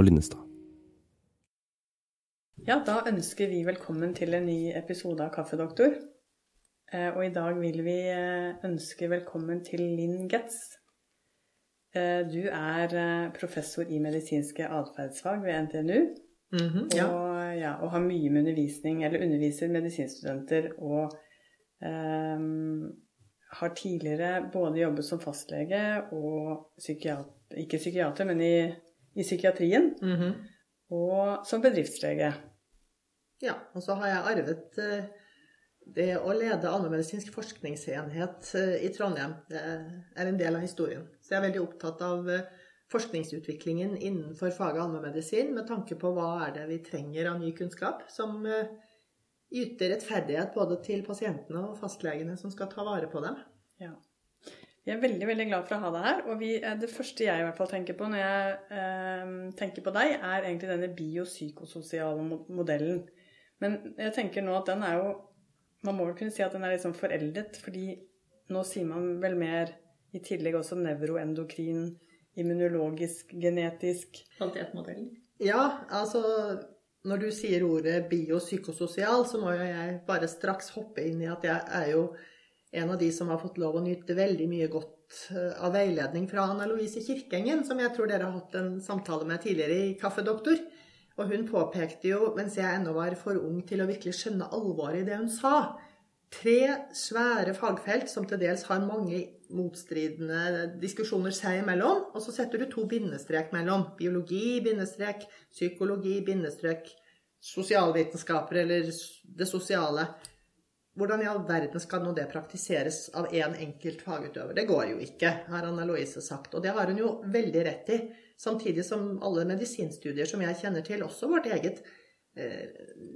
Og Linnestad. Ja, da ønsker vi velkommen til en ny episode av Kaffedoktor. Eh, Og i dag vil vi eh, ønske velkommen til Linn Getz. Eh, Du er professor i medisinske atferdsfag ved NTNU. Mhm, ja. Og, ja, og har mye med undervisning, eller underviser medisinstudenter og um, har tidligere både jobbet som fastlege og psykiater, ikke psykiater, men i, i psykiatrien, Mhm. og som bedriftslege. ja. Og så har jeg arvet eh, det å lede allmennmedisinsk forskningsenhet eh, i Trondheim. Det er en del av historien. Så jeg er veldig opptatt av eh, forskningsutviklingen innenfor faget allmennmedisin med tanke på hva er det vi trenger av ny kunnskap som yter rettferdighet både til pasientene og fastlegene som skal ta vare på dem. Ja. Vi er veldig veldig glad for å ha deg her. Og vi, eh, det første jeg i hvert fall tenker på når jeg eh, tenker på deg, er egentlig denne biopsykososiale modellen. Men jeg tenker nå at den er jo Man må vel kunne si at den er litt sånn foreldet, fordi nå sier man vel mer i tillegg også nevroendokrin, immunologisk, genetisk Kvalitetsmodellen. Ja, altså når du sier ordet biopsykososial, så må jo jeg bare straks hoppe inn i at jeg er jo en av de som har fått lov å nyte veldig mye godt eh, av veiledning fra Anna Louise Kirkengen, som jeg tror dere har hatt en samtale med tidligere i Kaffedoktor. Og hun påpekte jo, mens jeg ennå var for ung til å virkelig skjønne alvoret i det hun sa, tre svære fagfelt som til dels har mange motstridende diskusjoner seg imellom, og så setter du to bindestrek mellom. Biologi, bindestrek, psykologi, bindestrek, sosialvitenskaper eller det sosiale. Hvordan i all verden skal nå det praktiseres av én enkelt fagutøver? Det går jo ikke, har Anna Louise sagt. Og det har hun jo veldig rett i. Samtidig som alle medisinstudier som jeg kjenner til, også vårt eget, eh,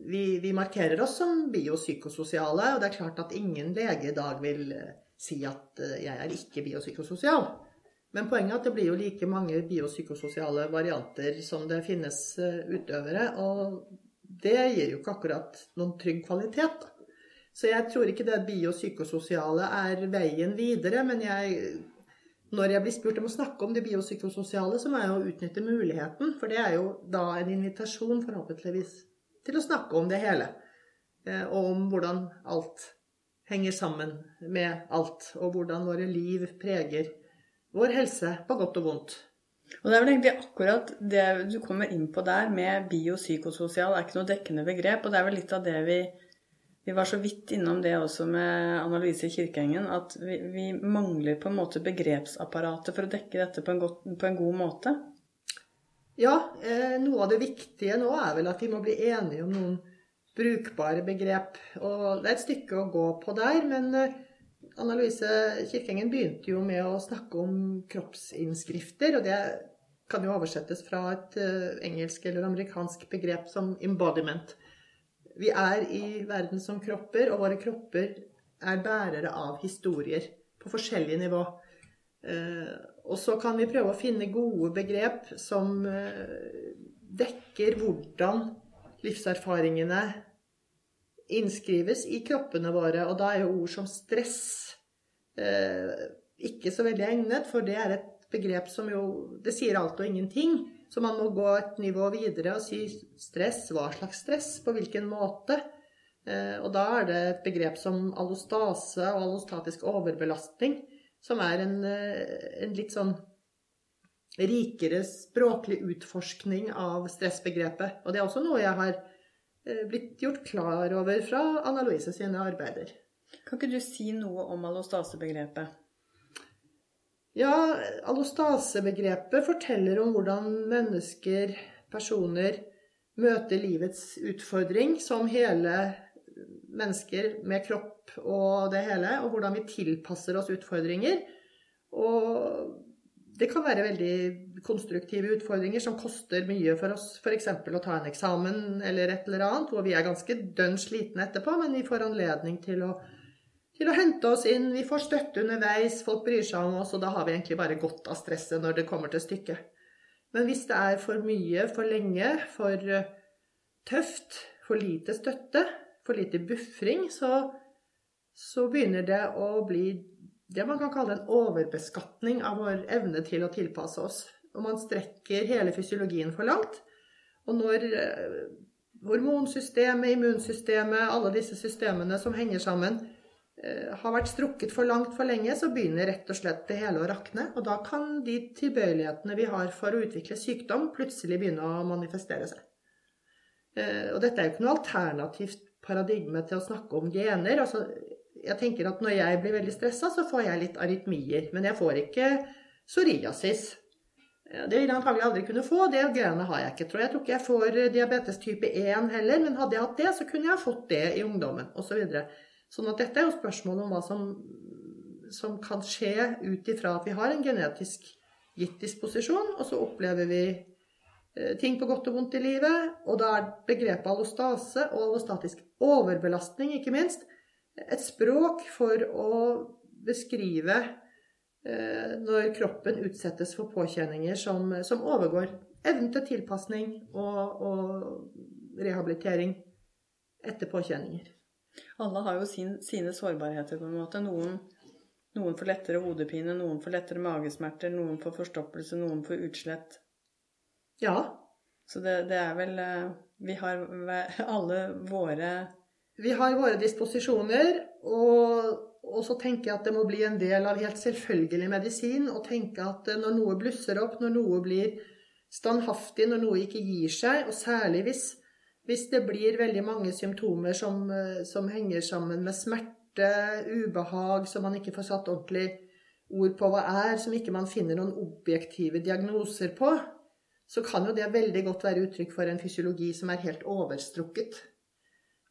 vi, vi markerer oss som biopsykososiale, og det er klart at ingen lege i dag vil eh, si at eh, jeg er ikke biopsykososial. Men poenget er at det blir jo like mange biopsykososiale varianter som det finnes utøvere, og det gir jo ikke akkurat noen trygg kvalitet. Så jeg tror ikke det biopsykososiale er veien videre, men jeg når jeg blir spurt om å snakke om det biopsykososiale, så må jeg jo utnytte muligheten. For det er jo da en invitasjon, forhåpentligvis, til å snakke om det hele. Eh, Og om hvordan alt henger sammen med alt. Og hvordan våre liv preger vår helse på godt og vondt. Og det er vel egentlig akkurat det du kommer inn på der med biopsykososial, er ikke noe dekkende begrep. Og det er vel litt av det vi Vi var så vidt innom det også med Anna Louise Kirkengen, at vi, vi mangler på en måte begrepsapparatet for å dekke dette på en, godt, på en god måte. Ja, eh, noe av det viktige nå er vel at vi må bli enige om noen brukbare begrep. Og det er et stykke å gå på der, men eh, Anna Louise Kirkengen begynte jo med å snakke om kroppsinnskrifter, og det kan jo oversettes fra et eh, engelsk eller amerikansk begrep som embodiment. Vi er i verden som kropper, og våre kropper er bærere av historier på forskjellige nivå. Eh, og så kan vi prøve å finne gode begrep som eh, dekker hvordan livserfaringene innskrives i kroppene våre. Og da er jo ord som stress eh, ikke så veldig egnet, for det er et begrep som jo Det sier alt og ingenting. Så man må gå et nivå videre og si stress. Hva slags stress? På hvilken måte? Eh, og da er det et begrep som allostase og allostatisk overbelastning, som er en, eh, en litt sånn rikere språklig utforskning av stressbegrepet. Og det er også noe jeg har eh, blitt gjort klar over fra Anna Louise sine arbeider. Kan ikke du si noe om allostasebegrepet? Ja, allostasebegrepet forteller om hvordan mennesker, personer, møter livets utfordring som hele mennesker med kropp og det hele, og hvordan vi tilpasser oss utfordringer. Og det kan være veldig konstruktive utfordringer som koster mye for oss. F.eks. å ta en eksamen eller et eller annet, hvor vi er ganske dønn slitne etterpå, men vi får anledning til å, til å hente oss inn. Vi får støtte underveis, folk bryr seg om oss, og da har vi egentlig bare godt av stresset når det kommer til stykket. Men hvis det er for mye, for lenge, for eh, tøft, for lite støtte, for lite bufring, så, så begynner det å bli det man kan kalle en overbeskatning av vår evne til å tilpasse oss. og man strekker hele fysiologien for langt. Og når eh, hormonsystemet, immunsystemet, alle disse systemene som henger sammen, har vært strukket for langt for lenge, så begynner rett og slett det hele å rakne. Og da kan de tilbøyelighetene vi har for å utvikle sykdom, plutselig begynne å manifestere seg. Eh, og dette er jo ikke noe alternativt paradigme til å snakke om gener. Altså, jeg tenker at når jeg blir veldig stressa, så får jeg litt arytmier. Men jeg får ikke psoriasis. Det vil jeg antagelig aldri kunne få. Det genet har jeg ikke. Tror jeg. jeg tror ikke jeg får diabetes type 1 heller, men hadde jeg hatt det, så kunne jeg fått det i ungdommen osv. Så sånn at dette er jo spørsmålet om hva som, som kan skje ut ifra at vi har en genetisk gitt disposisjon, og så opplever vi eh, ting på godt og vondt i livet. Og da er begrepet allostase og allostatisk overbelastning, ikke minst, et språk for å beskrive eh, når kroppen utsettes for påkjenninger som, som overgår evnen til tilpasning og, og, rehabilitering etter påkjenninger. Alle har jo sin, sine sårbarheter, på en måte. Noen, noen får lettere hodepine, noen får lettere magesmerter, noen får forstoppelse, noen får utslett. Ja. Så det, det er vel eh, Vi har alle våre vi har våre disposisjoner, og, og, så tenker jeg at det må bli en del av helt selvfølgelig medisin å tenke at eh, når noe blusser opp, når noe blir standhaftig, når noe ikke gir seg, og særlig hvis, hvis det blir veldig mange symptomer som, eh, som, henger sammen med smerte, ubehag, som man ikke får satt ordentlig ord på hva er, som ikke man finner noen objektive diagnoser på, så kan jo det veldig godt være uttrykk for en fysiologi som er helt overstrukket.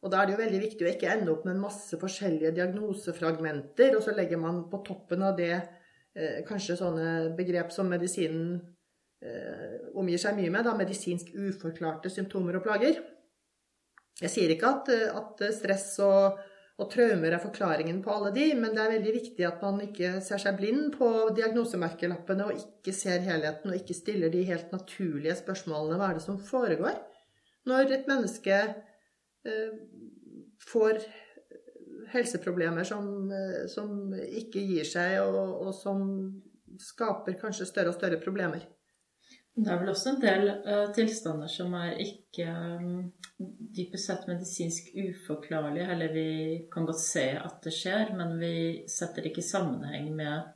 Og da er det jo veldig viktig å ikke ende opp med en masse forskjellige diagnosefragmenter, og så legger man på toppen av det eh, kanskje sånne begrep som medisinen eh, omgir seg mye med, da medisinsk uforklarte symptomer og plager. Jeg sier ikke at, eh, at stress og, og, traumer er forklaringen på alle de, men det er veldig viktig at man ikke ser seg blind på diagnosemerkelappene og ikke ser helheten og ikke stiller de helt naturlige spørsmålene hva er det som foregår når et menneske Eh, får helseproblemer som, eh, som ikke gir seg, og, og, som skaper kanskje større og større problemer. Det er vel også en del uh, tilstander som er ikke um, dypest sett medisinsk uforklarlige, eller vi kan godt se at det skjer, men vi setter ikke i sammenheng med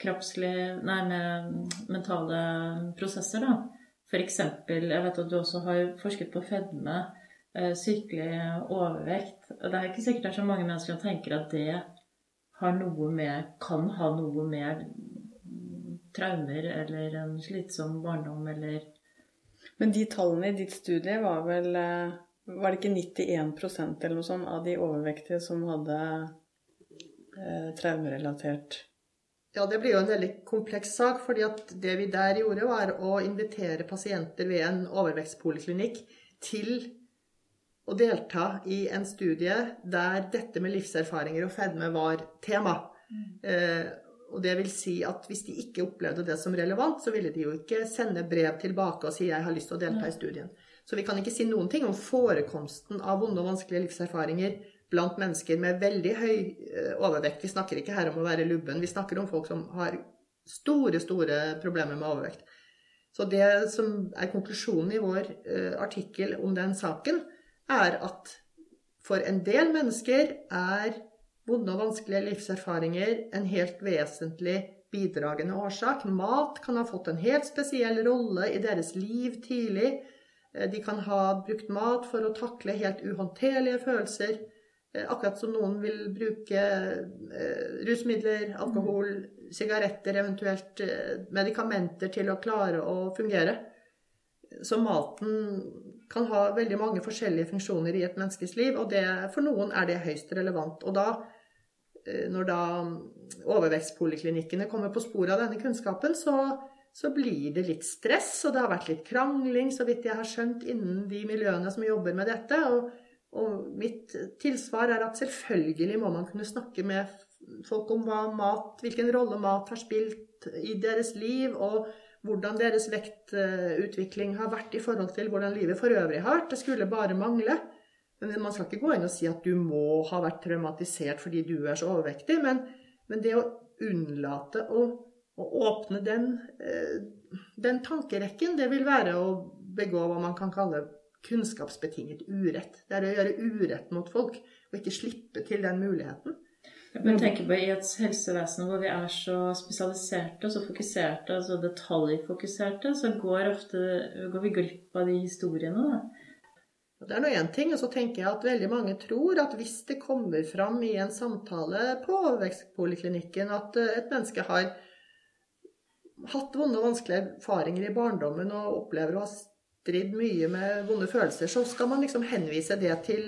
kroppslig Nei, med mentale prosesser, da. For eksempel, jeg vet at du også har forsket på fedme. uh, sykelig overvekt. Det er ikke sikkert det er så mange mennesker som tenker at det har noe med, kan ha noe med traumer eller en slitsom barndom eller Men de tallene i ditt studie var vel eh, Var det ikke 91% eller noe sånt av de overvektige som hadde eh, traumerelatert ja, det blir jo en veldig kompleks sak. fordi at det vi der gjorde, var å invitere pasienter ved en overvektspoliklinikk til å delta i en studie der dette med livserfaringer og fedme var tema. Mm. Eh, og det vil si at hvis de ikke opplevde det som relevant, så ville de jo ikke sende brev tilbake og si 'jeg har lyst til å delta i studien'. Så vi kan ikke si noen ting om forekomsten av vonde og vanskelige livserfaringer blant mennesker med veldig høy eh, overvekt. Vi snakker ikke her om å være lubben, vi snakker om folk som har store, store problemer med overvekt. Så det som er konklusjonen i vår uh, artikkel om den saken, er at for en del mennesker er vonde og vanskelige livserfaringer en helt vesentlig bidragende årsak. Mat kan ha fått en helt spesiell rolle i deres liv tidlig. Eh, de kan ha brukt mat for å takle helt uhåndterlige følelser. Eh, akkurat som noen vil bruke eh, rusmidler, alkohol, sigaretter, eventuelt medikamenter til å klare å fungere. Så maten kan ha veldig mange forskjellige funksjoner i et menneskes liv, og det, for noen er det høyst relevant. Og da, når da overvekstpoliklinikkene kommer på sporet av denne kunnskapen, så, så, blir det litt stress, og det har vært litt krangling, så vidt jeg har skjønt, innen de miljøene som jobber med dette. Og, og mitt tilsvar er at selvfølgelig må man kunne snakke med folk om mat, hvilken rolle mat har spilt i deres liv, og hvordan deres vektutvikling har vært i forhold til hvordan livet for øvrig har vært. Det skulle bare mangle. Men Man skal ikke gå inn og si at du må ha vært traumatisert fordi du er så overvektig. Men, men det å unnlate å å åpne den, eh, den tankerekken, det vil være å begå hva man kan kalle kunnskapsbetinget urett. Det er å gjøre urett mot folk, og ikke slippe til den muligheten. Men tenk på I et helsevesen hvor vi er så spesialiserte og så fokuserte og så detaljfokuserte, så går, ofte, går vi glipp av de historiene. da. Det er nå én ting. Og så tenker jeg at veldig mange tror at hvis det kommer fram i en samtale på vekstpoliklinikken at eh, et menneske har hatt vonde og vanskelige erfaringer i barndommen og opplever å ha stridd mye med vonde følelser, så skal man liksom henvise det til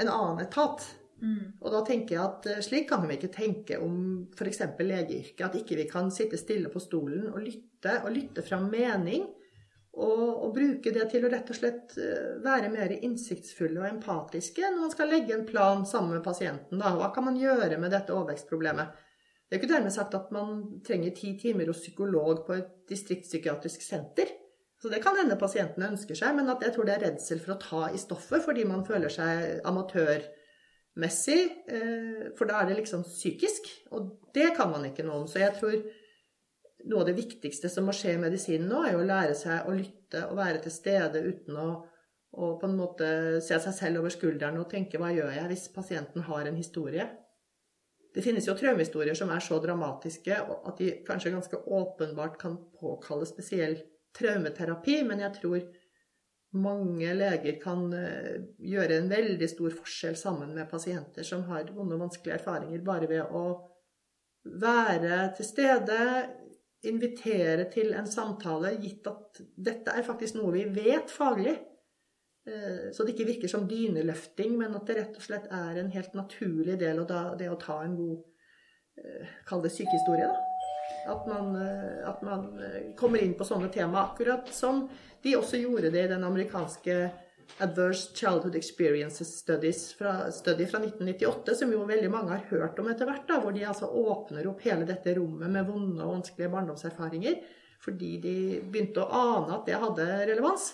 en annen etat. Mm. Og da tenker jeg at eh, slik kan vi ikke tenke om f.eks. legeyrket. At ikke vi kan sitte stille på stolen og lytte, og lytte fram mening. Og, og, bruke det til å rett og slett eh, være mer innsiktsfulle og empatiske når man skal legge en plan sammen med pasienten. Da. Hva kan man gjøre med dette overvekstproblemet? Det er ikke dermed sagt at man trenger ti timer hos psykolog på et distriktspsykiatrisk senter. Så det kan hende pasientene ønsker seg, men at jeg tror det er redsel for å ta i stoffet fordi man føler seg amatørmessig. Eh, for da er det liksom psykisk, og det kan man ikke noe om. Så jeg tror noe av det viktigste som må skje i medisinen nå, er jo å lære seg å lytte og være til stede uten å, å på en måte se seg selv over skulderen og tenke 'hva gjør jeg hvis pasienten har en historie'? Det finnes jo traumehistorier som er så dramatiske at de kanskje ganske åpenbart kan påkalle spesiell traumeterapi, men jeg tror mange leger kan eh, gjøre en veldig stor forskjell sammen med pasienter som har vonde og vanskelige erfaringer, bare ved å være til stede, invitere til en samtale, gitt at dette er faktisk noe vi vet faglig. Eh, så det ikke virker som dyneløfting, men at det rett og slett er en helt naturlig del av det å ta en god eh, Kall det sykehistorie, da. At man, eh, at man, kommer inn på sånne tema, akkurat som de også gjorde det i den amerikanske Adverse Childhood Experiences Studies fra, study fra 1998, som jo veldig mange har hørt om etter hvert, da, hvor de altså åpner opp hele dette rommet med vonde og vanskelige barndomserfaringer fordi de begynte å ane at det hadde relevans.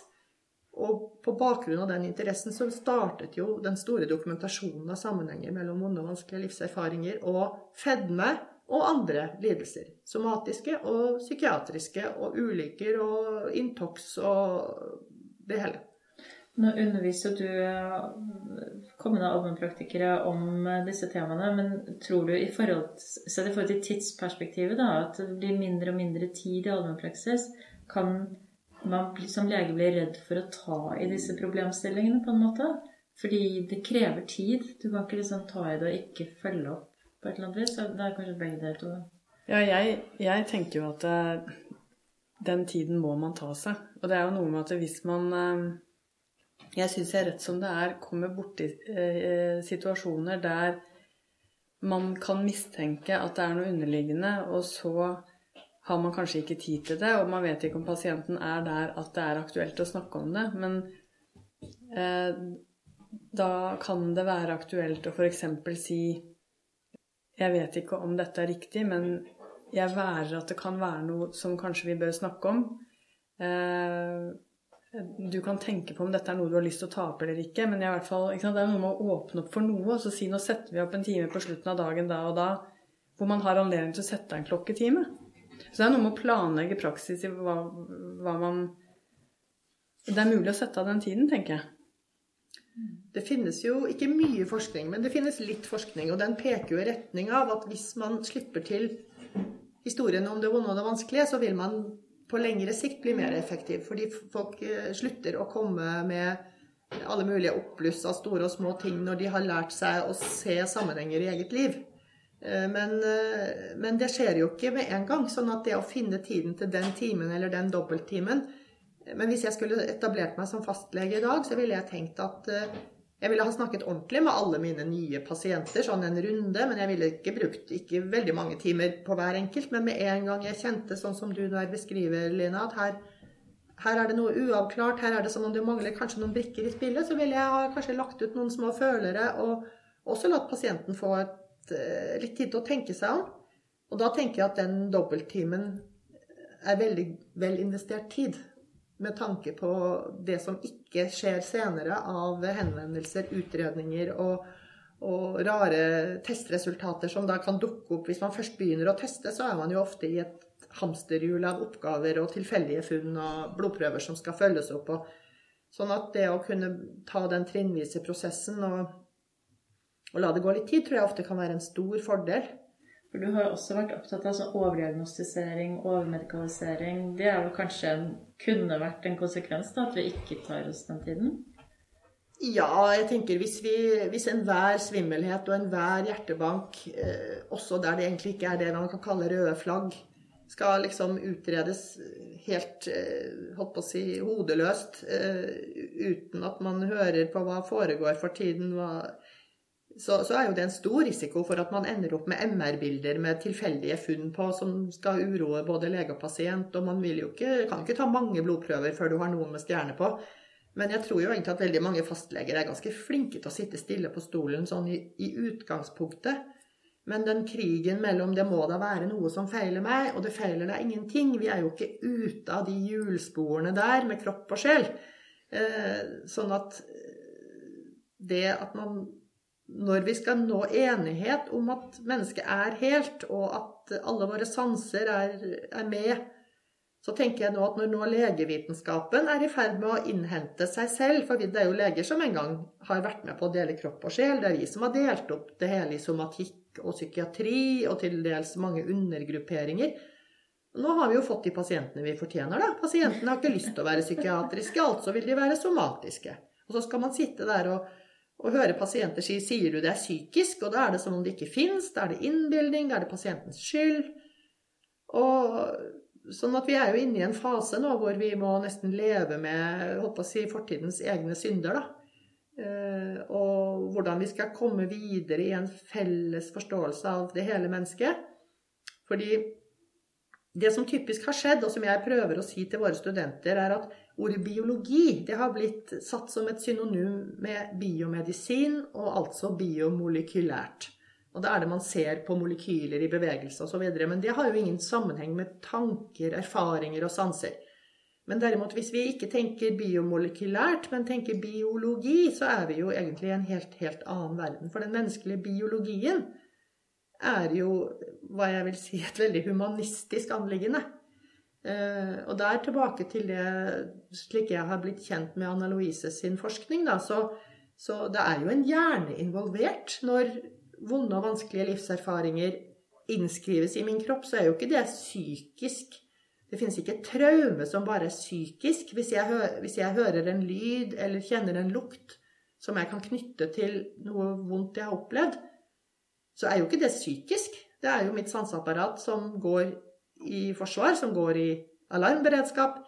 Og på bakgrunn av den interessen så startet jo den store dokumentasjonen av sammenhenger mellom vonde og vanskelige livserfaringer og fedme og andre lidelser. Somatiske og psykiatriske og ulykker og Intox og det hele. Nå underviser du eh, kommende allmennpraktikere om eh, disse temaene, men tror du i forhold, sett i forhold til tidsperspektivet da, at det blir mindre og mindre tid i allmennpraksis, kan man som lege bli redd for å ta i disse problemstillingene på en måte? Fordi det krever tid. Du kan ikke liksom ta i det og ikke følge opp på et eller annet vis. Det er kanskje begge deler to. Ja, jeg, jeg, tenker jo at uh, den tiden må man ta seg. Og det er jo noe med at hvis man Jeg syns jeg rett som det er kommer borti eh, situasjoner der man kan mistenke at det er noe underliggende, og så har man kanskje ikke tid til det, og man vet ikke om pasienten er der at det er aktuelt å snakke om det. Men da kan det være aktuelt å f.eks. si jeg vet ikke om dette er riktig, men jeg værer at det kan være noe som kanskje vi bør snakke om. Eh, du kan tenke på om dette er noe du har lyst til å ta opp eller ikke, men i hvert fall, det er noe med å åpne opp for noe og så si nå setter vi opp en time på slutten av dagen da og da, hvor man har anledning til å sette en klokketime. Så det er noe med å planlegge praksis i hva, hva man Det er mulig å sette av den tiden, tenker jeg. Det finnes jo ikke mye forskning, men det finnes litt forskning. Og den peker jo i retning av at hvis man slipper til historien om det vonde og det vanskelige, så vil man på lengre sikt blir mer effektiv. Fordi folk eh, slutter å komme med alle mulige oppbluss av store og små ting når de har lært seg å se sammenhenger i eget liv. Eh, men, eh, men, det skjer jo ikke med en gang. sånn at det å finne tiden til den timen eller den dobbelttimen men hvis jeg skulle etablert meg som fastlege i dag, så ville jeg tenkt at jeg ville ha snakket ordentlig med alle mine nye pasienter, sånn en runde, men jeg ville ikke brukt ikke veldig mange timer på hver enkelt. Men med en gang jeg kjente, sånn som du der beskriver, Lina, at her, her er det noe uavklart, her er det som om det mangler kanskje noen brikker i spillet, så ville jeg ha kanskje lagt ut noen små følere, og også latt pasienten få et, eh, litt tid til å tenke seg om. Og da tenker jeg at den dobbelttimen er veldig vel investert tid med tanke på det som ikke skjer senere av henvendelser, utredninger og, og rare testresultater som da kan dukke opp. Hvis man først begynner å teste, så er man jo ofte i et hamsterhjul av oppgaver og tilfeldige funn og blodprøver som skal følges opp. Og, sånn at det å kunne ta den trinnvise prosessen og, og la det gå litt tid, tror jeg ofte kan være en stor fordel. For Du har jo også vært opptatt av sånn overdiagnostisering, overmedikalisering. Det er jo kanskje kunne vært en konsekvens da, at vi ikke tar oss den tiden? Ja, jeg tenker hvis, vi, hvis enhver svimmelhet og enhver hjertebank, eh, også der det egentlig ikke er det man kan kalle røde flagg, skal liksom utredes helt eh, holdt på å si, hodeløst, eh, uten at man hører på hva foregår for tiden, hva, så, så, er jo det en stor risiko for at man ender opp med MR-bilder med tilfeldige funn på som skal uroe både lege og pasient. Og man jo ikke, kan ikke ta mange blodprøver før du har noen med stjerne på. Men jeg tror jo egentlig at veldig mange fastleger er ganske flinke til å sitte stille på stolen sånn i, i utgangspunktet. Men den krigen mellom 'det må da være noe som feiler meg', og 'det feiler deg ingenting' Vi er jo ikke ute av de hjulsporene der med kropp og sjel. Eh, sånn at det at man når vi skal nå enighet om at mennesket er helt, og at alle våre sanser er, er, med, så tenker jeg nå at når nå legevitenskapen er i ferd med å innhente seg selv For det er jo leger som en gang har vært med på å dele kropp og sjel. Det er vi som har delt opp det hele i somatikk og psykiatri og til dels mange undergrupperinger. Nå har vi jo fått de pasientene vi fortjener, da. Pasientene har ikke lyst til å være psykiatriske, altså vil de være somatiske. Og så skal man sitte der og og høre pasienter si 'sier du det er psykisk', og da er det som om det ikke fins, da er det innbilning, da er det pasientens skyld. Og sånn at vi er jo inne i en fase nå hvor vi må nesten leve med håper å si, fortidens egne synder, da. Eh, og hvordan vi skal komme videre i en felles forståelse av det hele mennesket. Fordi det som typisk har skjedd, og som jeg prøver å si til våre studenter, er at ordet biologi det har blitt satt som et synonym med biomedisin, og altså biomolekylært. Og da er det man ser på molekyler i bevegelse osv. Men det har jo ingen sammenheng med tanker, erfaringer og sanser. Men derimot, hvis vi ikke tenker biomolekylært, men tenker biologi, så er vi jo egentlig i en helt, helt annen verden. For den menneskelige biologien er jo hva jeg vil si et veldig humanistisk anliggende. Eh, og der tilbake til det slik jeg har blitt kjent med Anna Louise sin forskning, da, så, så det er jo en hjerne involvert. Når vonde og vanskelige livserfaringer innskrives i min kropp, så er jo ikke det psykisk. Det finnes ikke traume som bare er psykisk. Hvis jeg, hvis jeg hører en lyd eller kjenner en lukt som jeg kan knytte til noe vondt jeg har opplevd, så er jo ikke det psykisk. Det er jo mitt sanseapparat som går i forsvar, som går i alarmberedskap.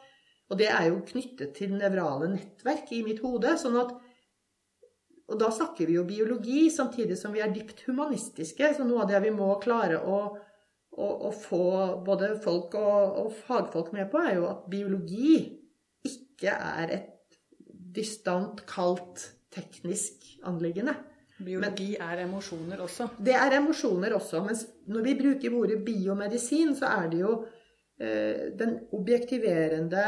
Og det er jo knyttet til nevrale nettverk i mitt hode. sånn at og da snakker vi jo biologi, samtidig som vi er dypt humanistiske. Så noe av det vi må klare å, å, å få både folk og, og, fagfolk med på, er jo at biologi ikke er et distant, kaldt, teknisk anliggende. Biologi men, er emosjoner også? Det er emosjoner også. Men når vi bruker ordet biomedisin, så er det jo eh, den objektiverende,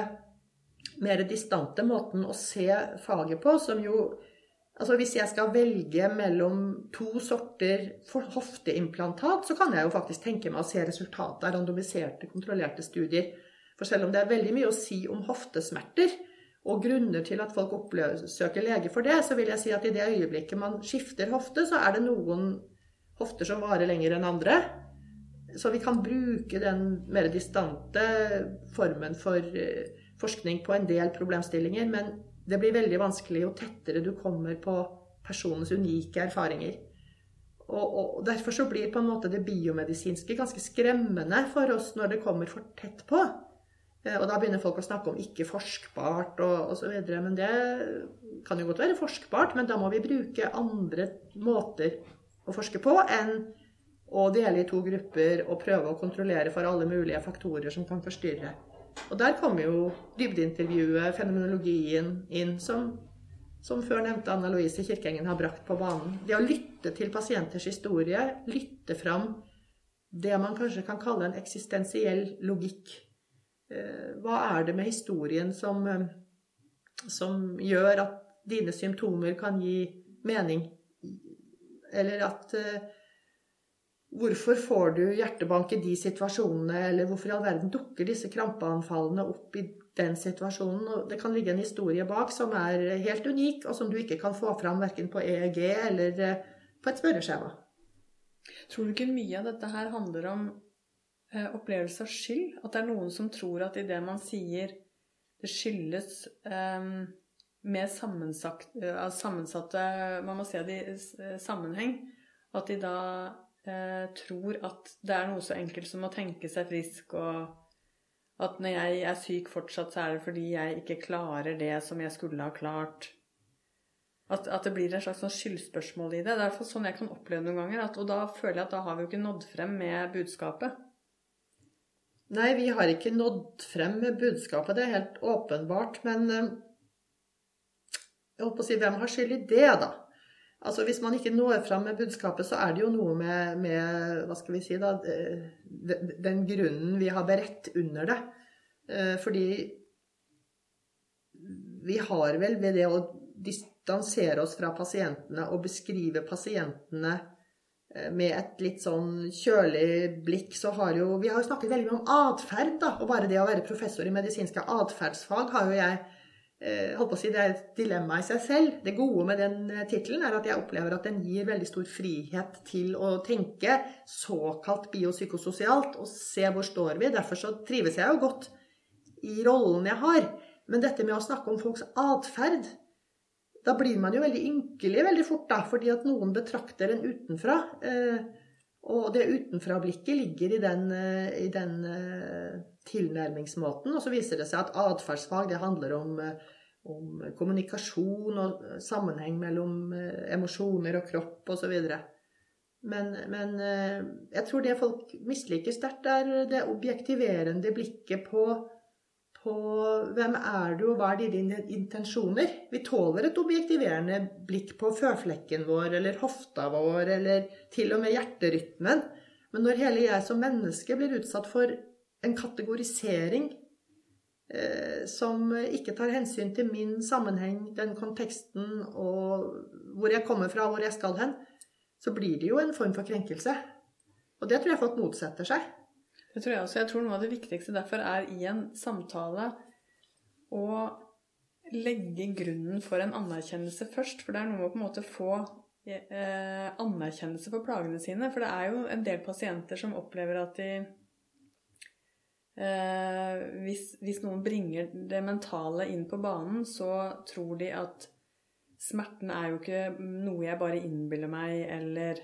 mer distante måten å se faget på, som jo Altså hvis jeg skal velge mellom to sorter hofteimplantat, så kan jeg jo faktisk tenke meg å se resultatet av randomiserte, kontrollerte studier. For selv om det er veldig mye å si om hoftesmerter, og grunner til at folk oppsøker lege for det, så vil jeg si at i det øyeblikket man skifter hofte, så er det noen hofter som varer lenger enn andre. Så vi kan bruke den mer distante formen for eh, forskning på en del problemstillinger, men det blir veldig vanskelig jo tettere du kommer på personens unike erfaringer. Og, og, Derfor så blir på en måte det biomedisinske ganske skremmende for oss når det kommer for tett på. Eh, og da begynner folk å snakke om ikke forskbart og osv. Men det kan jo godt være forskbart, men da må vi bruke andre måter å forske på enn å dele i to grupper og prøve å kontrollere for alle mulige faktorer som kan forstyrre. Og der kommer jo dybdeintervjuet, fenomenologien, inn, som, som før nevnte Anna Louise Kirkengen har brakt på banen. Det å lytte til pasienters historie, lytte fram det man kanskje kan kalle en eksistensiell logikk hva er det med historien som, eh, som gjør at dine symptomer kan gi mening eller at eh, Hvorfor får du hjertebank i de situasjonene, eller hvorfor i all verden dukker disse krampeanfallene opp i den situasjonen? Og det kan ligge en historie bak som er helt unik, og som du ikke kan få fram verken på EEG eller eh, på et spørreskjema. Tror du ikke mye av dette her handler om eh, opplevelse av skyld? At det er noen som tror at i det man sier det skyldes eh, med sammensatte, sammensatte Man må se det i sammenheng. At de da eh, tror at det er noe så enkelt som å tenke seg frisk, og at når jeg er syk fortsatt, så er det fordi jeg ikke klarer det som jeg skulle ha klart. At, at det blir et slags sånn skyldspørsmål i det. Det er sånn jeg kan oppleve noen ganger. At, og da føler jeg at da har vi jo ikke nådd frem med budskapet. Nei, vi har ikke nådd frem med budskapet, det er helt åpenbart. Men eh, jeg holdt på å si, hvem har skyld i det, da? Altså Hvis man ikke når fram med budskapet, så er det jo noe med, med hva skal vi si da, den grunnen vi har beredt under det. Eh, fordi vi har vel ved det å distansere oss fra pasientene og beskrive pasientene med et litt sånn kjølig blikk, så har jo Vi har jo snakket veldig mye om atferd, da. Og bare det å være professor i medisinske atferdsfag har jo jeg Eh, holdt på å si, Det er et dilemma i seg selv. Det gode med den eh, tittelen er at jeg opplever at den gir veldig stor frihet til å tenke såkalt biopsykososialt og se hvor står vi. Derfor så trives jeg jo godt i rollen jeg har. Men dette med å snakke om folks atferd Da blir man jo veldig ynkelig veldig fort, da, fordi at noen betrakter en utenfra. Eh, og det utenfra-blikket ligger i den, i den tilnærmingsmåten. Og så viser det seg at atferdsfag handler om, eh, om kommunikasjon og sammenheng mellom eh, emosjoner og kropp osv. Men, men eh, jeg tror det folk misliker sterkt, er det objektiverende blikket på, på hvem er du, og hva er dine intensjoner? Vi tåler et objektiverende blikk på føflekken vår, eller hofta vår, eller til og med hjerterytmen. Men når hele jeg som menneske blir utsatt for en kategorisering eh, som ikke tar hensyn til min sammenheng, den konteksten og hvor jeg kommer fra, hvor jeg skal hen, så blir det jo en form for krenkelse. Og det tror jeg folk motsetter seg. Det tror jeg også. Jeg tror noe av det viktigste derfor er i en samtale å legge grunnen for en anerkjennelse først. For det er noe med å på en måte få eh, anerkjennelse for plagene sine. For det er jo en del pasienter som opplever at de Eh, hvis, hvis, noen bringer det mentale inn på banen, så tror de at smerten er jo ikke noe jeg bare innbiller meg, eller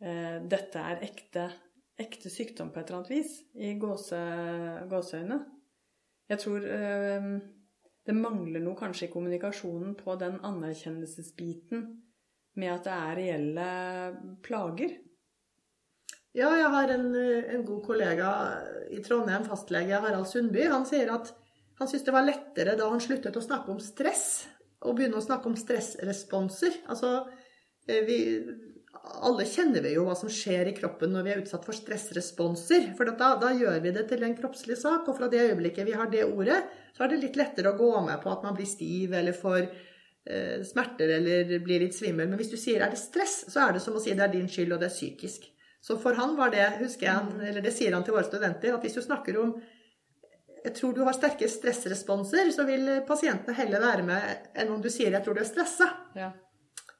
eh, dette er ekte, ekte, sykdom på et eller annet vis, i gåse, gåseøyne. Jeg tror øh, det mangler noe kanskje i kommunikasjonen på den anerkjennelsesbiten med at det er reelle plager. Ja, jeg har en, en, god kollega i Trondheim, fastlege Harald Sundby. Han sier at han syntes det var lettere da han sluttet å snakke om stress, og begynne å snakke om stressresponser. Altså, eh, vi, alle kjenner vi jo hva som skjer i kroppen når vi er utsatt for stressresponser. For da, da, gjør vi det til en kroppslig sak, og fra det øyeblikket vi har det ordet, så er det litt lettere å gå med på at man blir stiv eller får eh, smerter eller blir litt svimmel. Men hvis du sier er det stress, så er det som å si det er din skyld, og det er psykisk. Så for han var det, husker jeg, mm. eller det sier han til våre studenter, at hvis du snakker om jeg tror du har sterke stressresponser, så vil pasientene heller være med enn om du sier 'jeg tror du er stressa'. Ja.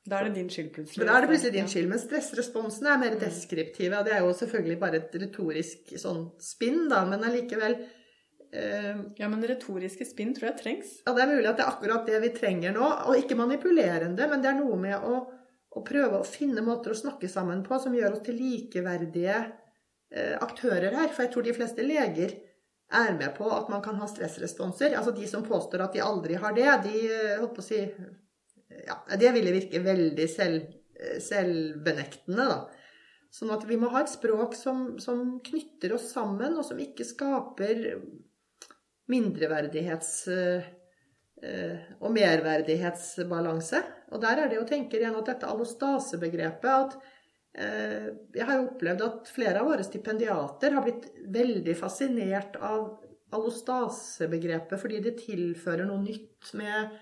Da er det din skyld plutselig. Da er det plutselig din skyld. Men stressresponsene er mer mm. deskriptive. Og det er jo selvfølgelig bare et retorisk sånn spinn, da, men allikevel eh, Ja, men retoriske spinn tror jeg trengs. Ja, det er mulig at det er akkurat det vi trenger nå. Og ikke manipulerende, men det er noe med å å prøve å finne måter å snakke sammen på som gjør oss til likeverdige eh, aktører her. For jeg tror de fleste leger er med på at man kan ha stressresponser. Altså de som påstår at de aldri har det, de eh, holdt på å si ja, Det ville virke veldig selv, eh, selvbenektende, da. Sånn at vi må ha et språk som, som knytter oss sammen, og som ikke skaper mindreverdighets... og merverdighetsbalanse. Og der er det å tenke igjen at dette allostasebegrepet at eh, Jeg har jo opplevd at flere av våre stipendiater har blitt veldig fascinert av allostasebegrepet fordi det tilfører noe nytt med,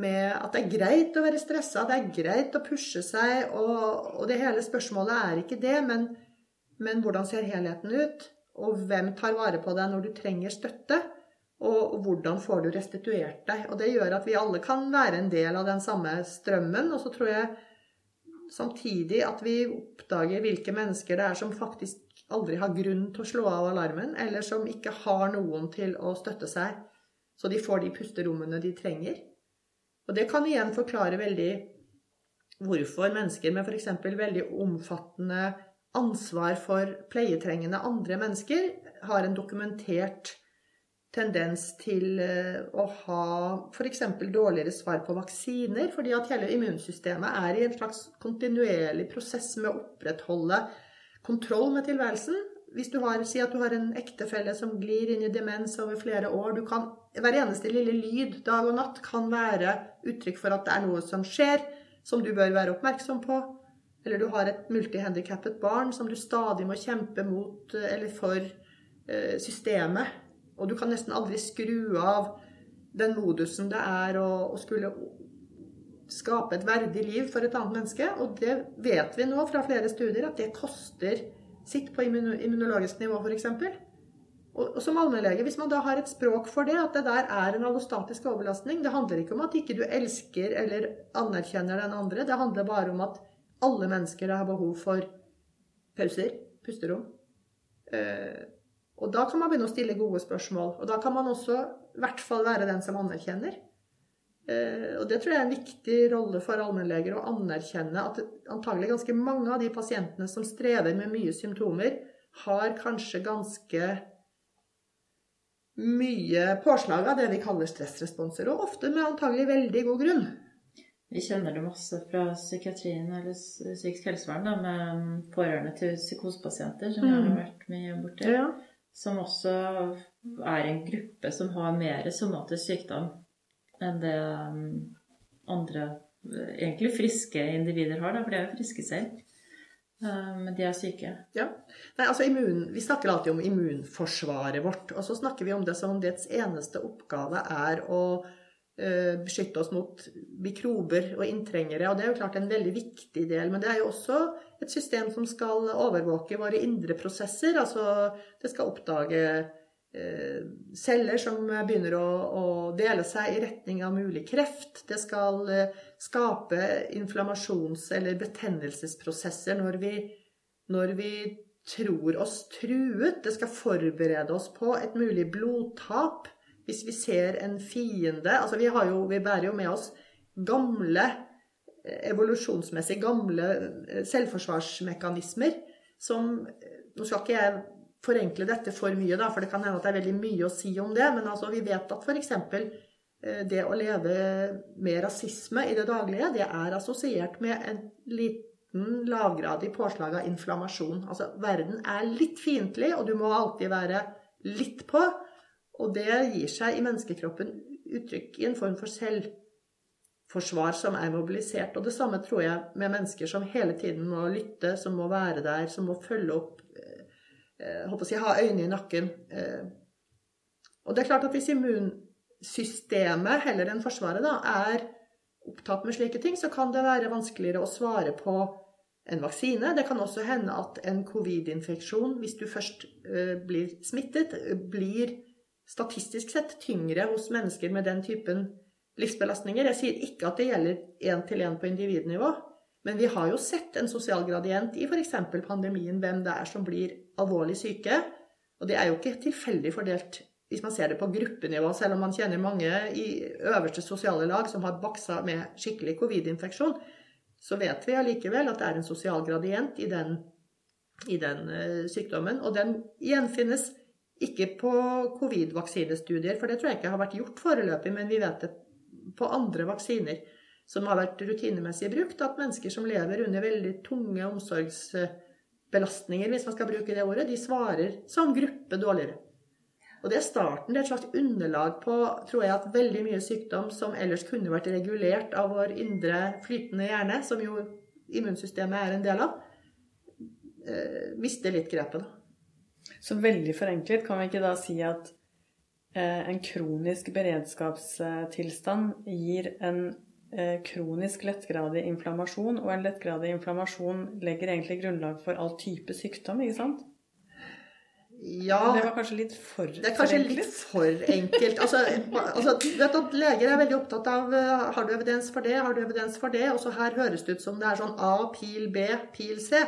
med at det er greit å være stressa, det er greit å pushe seg, og, og det hele spørsmålet er ikke det, men, men, hvordan ser helheten ut? Og hvem tar vare på deg når du trenger støtte? Og, og, hvordan får du restituert deg? Og det gjør at vi alle kan være en del av den samme strømmen. Og så tror jeg samtidig at vi oppdager hvilke mennesker det er som faktisk aldri har grunn til å slå av alarmen, eller som ikke har noen til å støtte seg, så de får de pusterommene de trenger. Og det kan igjen forklare veldig hvorfor mennesker med f.eks. veldig omfattende ansvar for pleietrengende andre mennesker har en dokumentert tendens til eh, å ha f.eks. dårligere svar på vaksiner, fordi at hele immunsystemet er i en slags kontinuerlig prosess med å opprettholde kontroll med tilværelsen. Hvis du har, Si at du har en ektefelle som glir inn i demens over flere år. Kan hver eneste lille lyd dag og natt kan være uttrykk for at det er noe som skjer, som du bør være oppmerksom på. Eller du har et multihandikappet barn som du stadig må kjempe mot eh, eller for eh, systemet. Og du kan nesten aldri skru av den modusen det er å, å skulle skape et verdig liv for et annet menneske. Og det vet vi nå fra flere studier at det koster sitt på immunologisk nivå, f.eks. Og, og som allmennlege, hvis man da har et språk for det, at det der er en allostatisk overbelastning Det handler ikke om at ikke du elsker eller anerkjenner den andre. Det handler bare om at alle mennesker har behov for pauser, pusterom. Eh, og da kan man begynne å stille gode spørsmål. Og da kan man også i hvert fall være den som anerkjenner. Eh, og det tror jeg er en viktig rolle for allmennleger å anerkjenne at antagelig ganske mange av de pasientene som strever med mye symptomer, har kanskje ganske mye påslag av det vi kaller stressresponser, og ofte med antagelig veldig god grunn. Vi kjenner det masse fra psykiatrien eller psykisk helsevern da, med pårørende til psykosepasienter, som mm. har vært mye borti. Ja. Som også er en gruppe som har mer somatisk sykdom enn det um, andre egentlig friske individer har, da, for de er jo friske selv. Eh, men de er syke. Ja. Nei, altså immun, vi snakker alltid om immunforsvaret vårt. Og så snakker vi om det som om dets eneste oppgave er å uh, beskytte oss mot mikrober og inntrengere. Og det er jo klart en veldig viktig del. Men det er jo også et system som skal overvåke våre indre prosesser. Altså det skal oppdage celler som begynner å, å, dele seg i retning av mulig kreft. Det skal uh, skape inflammasjons- eller betennelsesprosesser når vi, når vi tror oss truet. Det skal forberede oss på et mulig blodtap. Hvis vi ser en fiende Altså, vi, jo, vi bærer jo med oss gamle evolusjonsmessig gamle eh, selvforsvarsmekanismer som Nå skal ikke jeg forenkle dette for mye, da, for det kan hende at det er veldig mye å si om det, men altså, vi vet at f.eks. Eh, det å leve med rasisme i det daglige, det er assosiert med en liten lavgradig påslag av inflammasjon. Altså, verden er litt fiendtlig, og du må alltid være litt på. Og det gir seg i menneskekroppen uttrykk i en form for selvforsvar som er mobilisert. Og det samme tror jeg med mennesker som hele tiden må lytte, som må være der, som må følge opp, håper å si, ha øynene i nakken. Eh, og det er klart at hvis immunsystemet, heller enn Forsvaret da, er opptatt med slike ting, så kan det være vanskeligere å svare på en vaksine. Det kan også hende at en covid-infeksjon, hvis du først uh, blir smittet, blir statistisk sett tyngre hos mennesker med den typen livsbelastninger. Jeg sier ikke at det gjelder én til én på individnivå, men vi har jo sett en sosial gradient i f.eks. pandemien, hvem det er som blir alvorlig syke. Og det er jo ikke tilfeldig fordelt hvis man ser det på gruppenivå, selv om man kjenner mange i øverste sosiale lag som har baksa med skikkelig covid-infeksjon, så vet vi allikevel at det er en sosial gradient i den, i den uh, sykdommen. Og den gjenfinnes ikke på covid-vaksinestudier, for det tror jeg ikke har vært gjort foreløpig, men vi vet det på andre vaksiner som har vært rutinemessig brukt, at mennesker som lever under veldig tunge omsorgsbelastninger, hvis man skal bruke det ordet, de svarer som gruppe dårligere. Og det er starten. Det er et slags underlag på tror jeg, at veldig mye sykdom som ellers kunne vært regulert av vår indre flytende hjerne, som jo immunsystemet er en del av, eh, mister litt grepet. Så veldig forenklet kan vi ikke da si at eh, en kronisk beredskapstilstand gir en kronisk lettgradig inflammasjon, og en lettgradig inflammasjon legger egentlig grunnlag for all type sykdom, ikke sant? Ja, det var kanskje litt for Det er kanskje litt for enkelt. Altså, altså, du vet at Leger er veldig opptatt av uh, har du evidens for det, har du evidens for det. Og så her høres det ut som det er sånn A, pil B, pil C.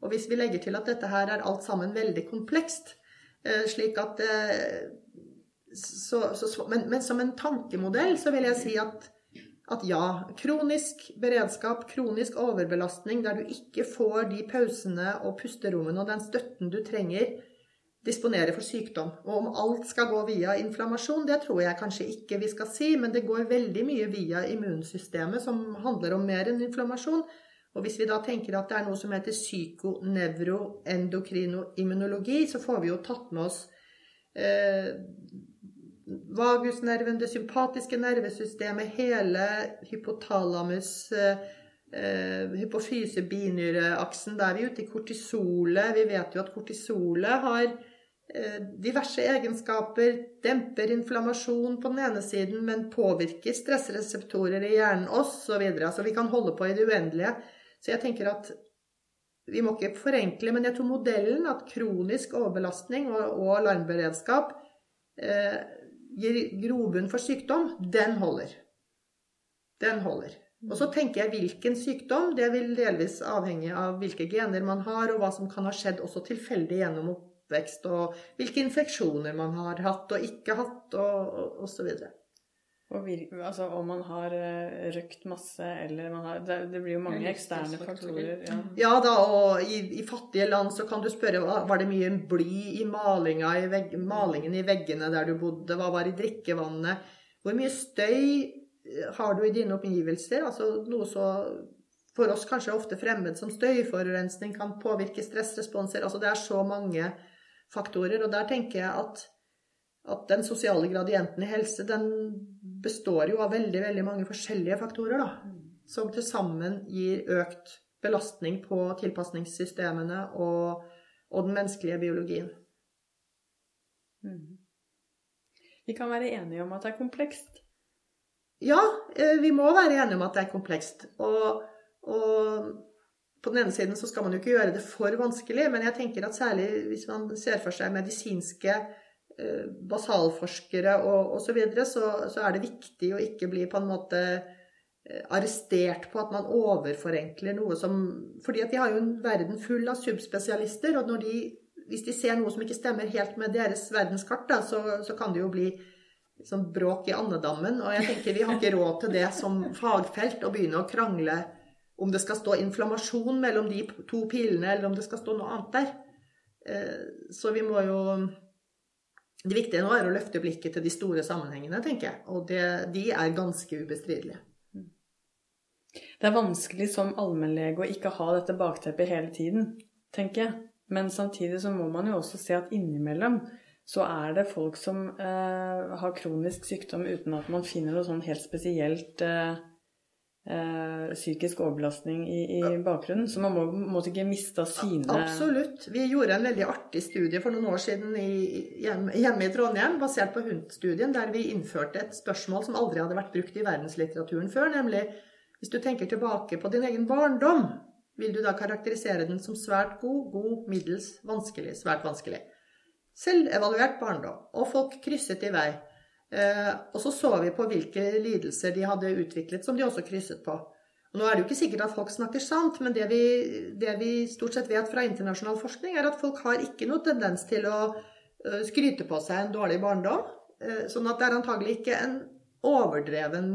Og hvis vi legger til at dette her er alt sammen veldig komplekst, uh, slik at så, så, men, men, som en tankemodell så vil jeg si at, at ja, kronisk beredskap, kronisk overbelastning der du ikke får de pausene og pusterommene og den støtten du trenger, disponere for sykdom. Og om alt skal gå via inflammasjon, det tror jeg kanskje ikke vi skal si, men det går veldig mye via immunsystemet, som handler om mer enn inflammasjon. Og hvis vi da tenker at det er noe som heter psykonevroendokrinoimmunologi, så får vi jo tatt med oss eh, vagusnerven, det sympatiske nervesystemet, hele hypotalamus eh, eh, hypofyse-binyreaksen. Da er vi ute i kortisolet. Vi vet jo at kortisolet har Eh, diverse egenskaper, demper inflammasjon på den ene siden, men påvirker stressreseptorer i hjernen osv. Altså vi kan holde på i det uendelige. Så jeg tenker at vi må ikke forenkle, men jeg tror modellen at kronisk overbelastning og, og alarmberedskap eh, gir grobunn for sykdom, den holder. Den holder. Og så tenker jeg hvilken sykdom. Det vil delvis avhenge av hvilke gener man har, og hva som kan ha skjedd også tilfeldig gjennom oppvekst, og hvilke infeksjoner man har hatt og ikke hatt, og osv. Og, og altså, om man har uh, røkt masse, eller man har Det, det blir jo mange eksterne faktorer. Ja. ja, da, og i, i, fattige land så kan du spørre var det mye bly i, i vegg, malingen i veggene der du bodde? Hva var i drikkevannet? Hvor mye støy eh, har du i dine omgivelser? Altså noe så for oss kanskje ofte fremmed som støyforurensning kan påvirke stressresponser. Altså det er så mange faktorer. Og der tenker jeg at, at den sosiale gradienten i helse den består jo av veldig, veldig mange forskjellige faktorer, da. Som til sammen gir økt belastning på tilpasningssystemene og, og den menneskelige biologien. Mm. Vi kan være enige om at det er komplekst? Ja, eh, vi må være enige om at det er komplekst. Og, og på den ene siden så skal man jo ikke gjøre det for vanskelig, men jeg tenker at særlig hvis man ser for seg medisinske basalforskere og osv., så, videre, så så er det viktig å ikke bli på en måte eh, arrestert på at man overforenkler noe som fordi at de har jo en verden full av subspesialister, og de, hvis de ser noe som ikke stemmer helt med deres verdenskart, da, så, så kan det jo bli sånn bråk i andedammen. Og jeg tenker vi har ikke råd til det som fagfelt å begynne å krangle om det skal stå inflammasjon mellom de to pilene, eller om det skal stå noe annet der. Eh, så vi må jo Det viktige nå er å løfte blikket til de store sammenhengene, tenker jeg. Og det, de er ganske ubestridelige. Det er vanskelig som allmennlege å ikke ha dette bakteppet hele tiden, tenker jeg. Men samtidig så må man jo også se at innimellom så er det folk som eh, har kronisk sykdom uten at man finner noe sånn helt spesielt eh, eh, psykisk overbelastning i, i bakgrunnen. Så man må måtte ikke miste sine Absolutt. Vi gjorde en veldig artig studie for noen år siden i, hjemme, hjemme, i Trondheim, basert på HUNT-studien, der vi innførte et spørsmål som aldri hadde vært brukt i verdenslitteraturen før, nemlig hvis du tenker tilbake på din egen barndom, vil du da karakterisere den som svært god, god, middels, vanskelig, svært vanskelig? Selvevaluert barndom. Og folk krysset i vei. Eh, og så så vi på hvilke lidelser de hadde utviklet, som de også krysset på. Og nå er det jo ikke sikkert at folk snakker sant, men det vi, det vi stort sett vet fra internasjonal forskning, er at folk har ikke noe tendens til å uh, skryte på seg en dårlig barndom. Uh, sånn at det er antagelig ikke en overdreven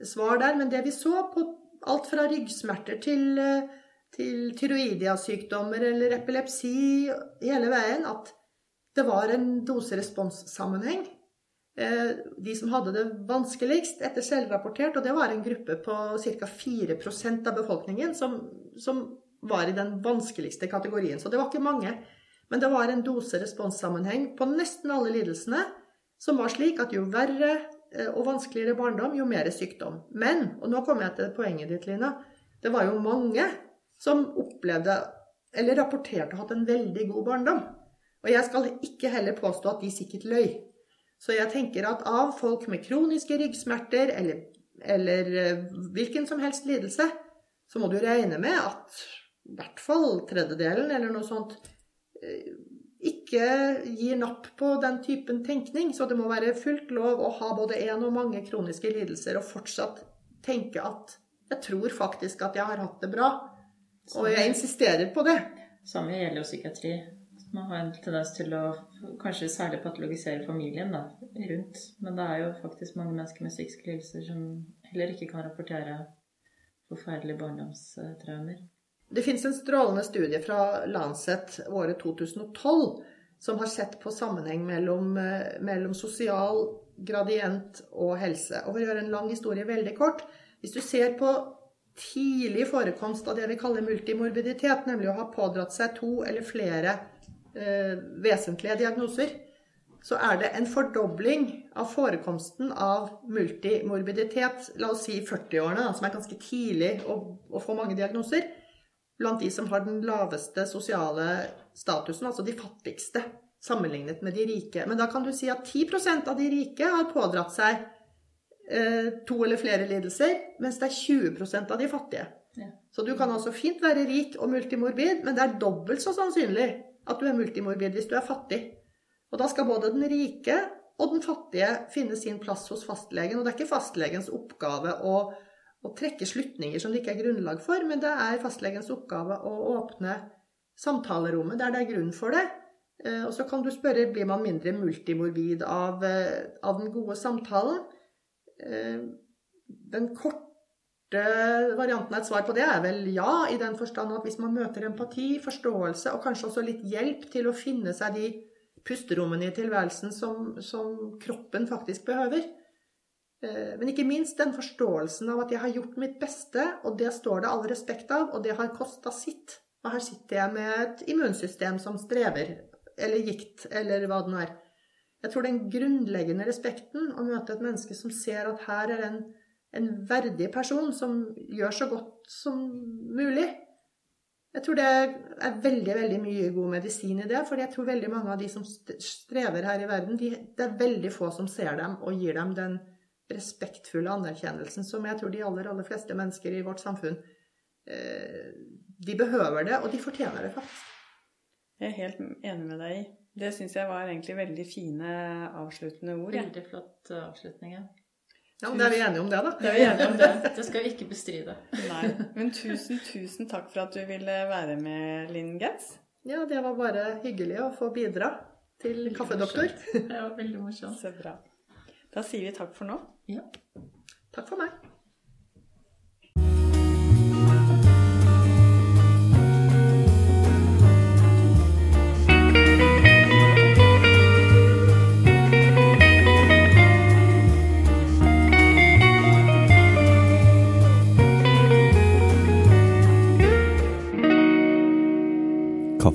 svar der. Men det vi så på alt fra ryggsmerter til, til tyroidiasykdommer eller epilepsi hele veien, at det var en dose-respons-sammenheng. Eh, de som hadde det vanskeligst etter selvrapportert, og det var en gruppe på ca. 4% av befolkningen som, som, var i den vanskeligste kategorien. Så det var ikke mange. Men det var en dose-respons-sammenheng på nesten alle lidelsene som var slik at jo verre eh, og vanskeligere barndom, jo mer sykdom. Men, og nå kommer jeg til poenget ditt, Lina, det var jo mange som opplevde eller rapporterte å ha hatt en veldig god barndom. Og jeg skal ikke heller påstå at de sikkert løy. Så jeg tenker at av folk med kroniske ryggsmerter eller, eller eh, hvilken som helst lidelse, så må du regne med at i hvert fall tredjedelen eller noe sånt eh, ikke gir napp på den typen tenkning. Så det må være fullt lov å ha både én og mange kroniske lidelser og fortsatt tenke at jeg tror faktisk at jeg har hatt det bra. Og jeg insisterer på det. Samme gjelder jo psykiatri. Man har en tendens til å kanskje særlig patologisere familien da, rundt. Men det er jo faktisk mange mennesker med psykiske lidelser som heller ikke kan rapportere forferdelige barndomstraumer. Det finnes en strålende studie fra Lancet året 2012 som har sett på sammenheng mellom, eh, mellom sosial gradient og helse. Og for å gjøre en lang historie veldig kort Hvis du ser på tidlig forekomst av det vi kaller multimorbiditet, nemlig å ha pådratt seg to eller flere vesentlige diagnoser, så er det en fordobling av forekomsten av multimorbiditet, la oss si 40-årene, som er ganske tidlig å, å, få mange diagnoser, blant de som har den laveste sosiale statusen, altså de fattigste, sammenlignet med de rike. Men da kan du si at 10% av de rike har pådratt seg eh, to eller flere lidelser, mens det er 20% av de fattige. Ja. Så du kan altså fint være rik og multimorbid, men det er dobbelt så sannsynlig at du er multimorbid hvis du er fattig. Og da skal både den rike og den fattige finne sin plass hos fastlegen. Og det er ikke fastlegens oppgave å, å trekke slutninger som det ikke er grunnlag for, men det er fastlegens oppgave å åpne samtalerommet der det er grunn for det. Eh, og så kan du spørre blir man mindre multimorbid av, eh, av den gode samtalen. Eh, den korte varianten av et svar på det er vel ja, i den forstand at hvis man møter empati, forståelse og kanskje også litt hjelp til å finne seg de pusterommene i tilværelsen som, som kroppen faktisk behøver. Eh, men ikke minst den forståelsen av at jeg har gjort mitt beste, og det står det all respekt av, og det har kosta sitt. Og her sitter jeg med et immunsystem som strever, eller gikt, eller hva det nå er. Jeg tror den grunnleggende respekten å møte et menneske som ser at her er en, en verdig person som gjør så godt som mulig, jeg tror det er veldig veldig mye god medisin i det. For jeg tror veldig mange av de som strever her i verden, de, det er veldig få som ser dem og gir dem den respektfulle anerkjennelsen som jeg tror de aller, aller fleste mennesker i vårt samfunn eh, De behøver det, og de fortjener det faktisk. Jeg er helt enig med deg i. Det syns jeg var egentlig veldig fine avsluttende ord. Veldig flott avslutning, ja. Ja, men Da er vi enige om det, da. Det er vi enige om det. Det skal vi ikke bestride. Nei. Men tusen, tusen takk for at du ville være med, Linn Getz. Ja, det var bare hyggelig å få bidra til Kaffedoktor. Det var veldig morsomt. Så bra. Da sier vi takk for nå. Ja. Takk for meg.